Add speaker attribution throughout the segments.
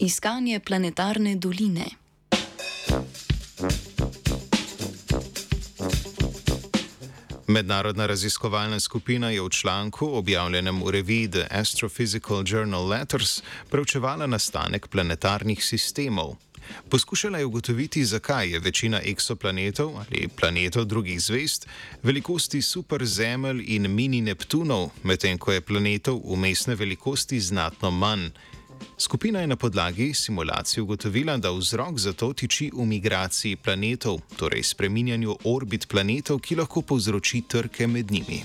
Speaker 1: iskanje planetarne doline.
Speaker 2: Mednarodna raziskovalna skupina je v članku, objavljenem v reviji The Astrophysical Journal Letters, preučevala nastanek planetarnih sistemov. Poskušala je ugotoviti, zakaj je večina eksoplanetov ali planetov drugih zvest velikosti superzemelj in mini Neptunov, medtem ko je planetov umestne velikosti znatno manj. Skupina je na podlagi simulacij ugotovila, da vzrok za to tiči v migraciji planetov, torej spreminjanju orbit planetov, ki lahko povzroči trke med njimi.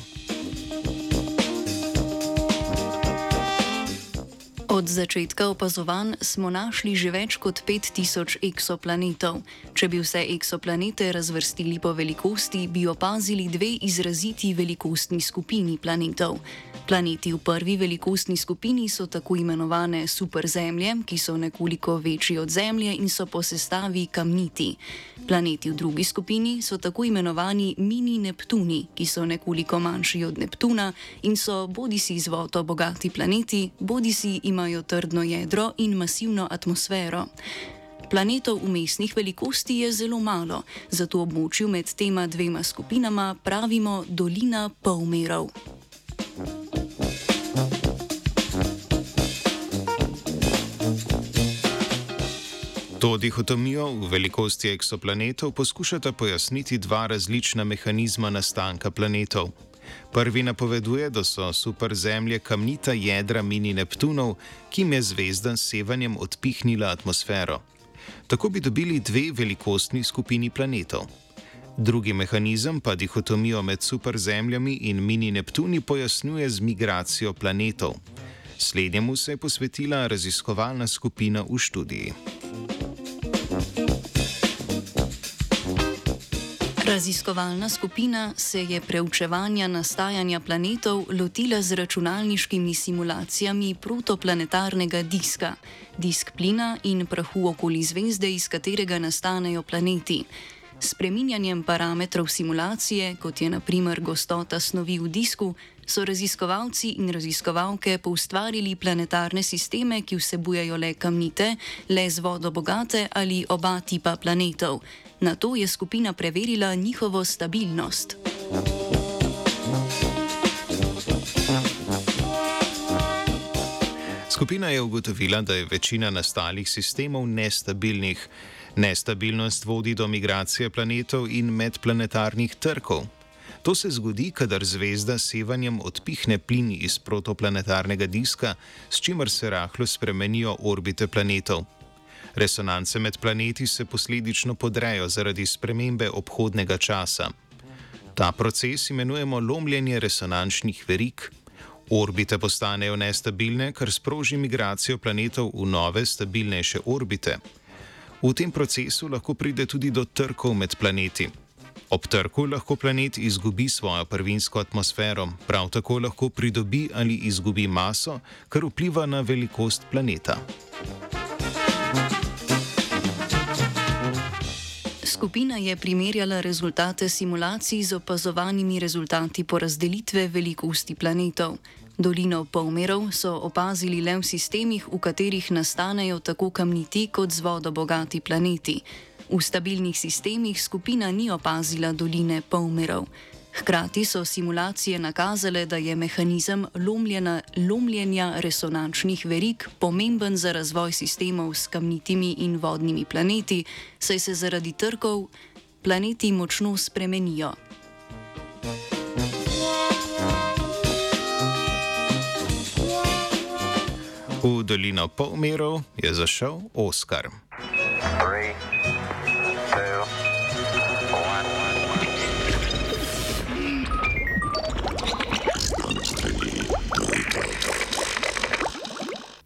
Speaker 1: Od začetka opazovanj smo našli že več kot 5000 eksoplanetov. Če bi vse eksoplanete razvrstili po velikosti, bi opazili dve izraziti velikostni skupini planetov. Planeti v prvi velikostni skupini so tako imenovane superzemlje, ki so nekoliko večji od Zemlje in so po sestavi kamniti. Planeti v drugi skupini so tako imenovani mini Neptuni, ki so nekoliko manjši od Neptuna in so bodi si izvoto bogati planeti, bodi si imajo trdno jedro in masivno atmosfero. Planetov umestnih velikosti je zelo malo, zato območju med tema dvema skupinama pravimo dolina polmerov.
Speaker 2: To dihotomijo v velikosti eksoplanetov poskušata pojasniti dva različna mehanizma nastanka planetov. Prvi napoveduje, da so superzemlje kamnita jedra mini Neptunov, ki jim je zvezda s sevanjem odpihnila atmosfero. Tako bi dobili dve velikostni skupini planetov. Drugi mehanizem pa dihotomijo med superzemljami in mini Neptuni pojasnjuje z migracijo planetov. Slednjemu se je posvetila raziskovalna skupina v študiji.
Speaker 1: Raziskovalna skupina se je preučevanja nastajanja planetov lotila z računalniškimi simulacijami protoplanetarnega diska, disk plina in prahu okoli zvezde, iz katerega nastanejo planeti. S preminjanjem parametrov simulacije, kot je naprimer gostota snovi v disku, so raziskovalci in raziskovalke poustvarili planetarne sisteme, ki vsebujejo le kamnite, le z vodo bogate ali oba tipa planetov. Na to je skupina preverila njihovo stabilnost.
Speaker 2: Skupina je ugotovila, da je večina nastalih sistemov nestabilnih. Nestabilnost vodi do migracije planetov in medplanetarnih trkov. To se zgodi, kadar zvezda s sevanjem odpihne plin iz protoplanetarnega diska, s čimer se rahlo spremenijo orbite planetov. Resonance med planeti se posledično podrejo zaradi spremembe obhodnega časa. Ta proces imenujemo lomljenje resonančnih verig. Orbite postanejo nestabilne, kar sproži migracijo planetov v nove, stabilnejše orbite. V tem procesu lahko pride tudi do trkov med planeti. Ob trku lahko planet izgubi svojo prvinsko atmosfero, prav tako lahko pridobi ali izgubi maso, kar vpliva na velikost planeta.
Speaker 1: Skupina je primerjala rezultate simulacij z opazovanimi rezultati porazdelitve velikosti planetov. Dolino polmerov so opazili le v sistemih, v katerih nastanejo tako kamniti kot z vodo bogati planeti. V stabilnih sistemih skupina ni opazila doline polmerov. Hkrati so simulacije nakazale, da je mehanizem lomljena, lomljenja resonančnih verig pomemben za razvoj sistemov s kamnitimi in vodnimi planeti, saj se zaradi trkov planeti močno spremenijo.
Speaker 2: V dolino polmerov je zašel Oskar.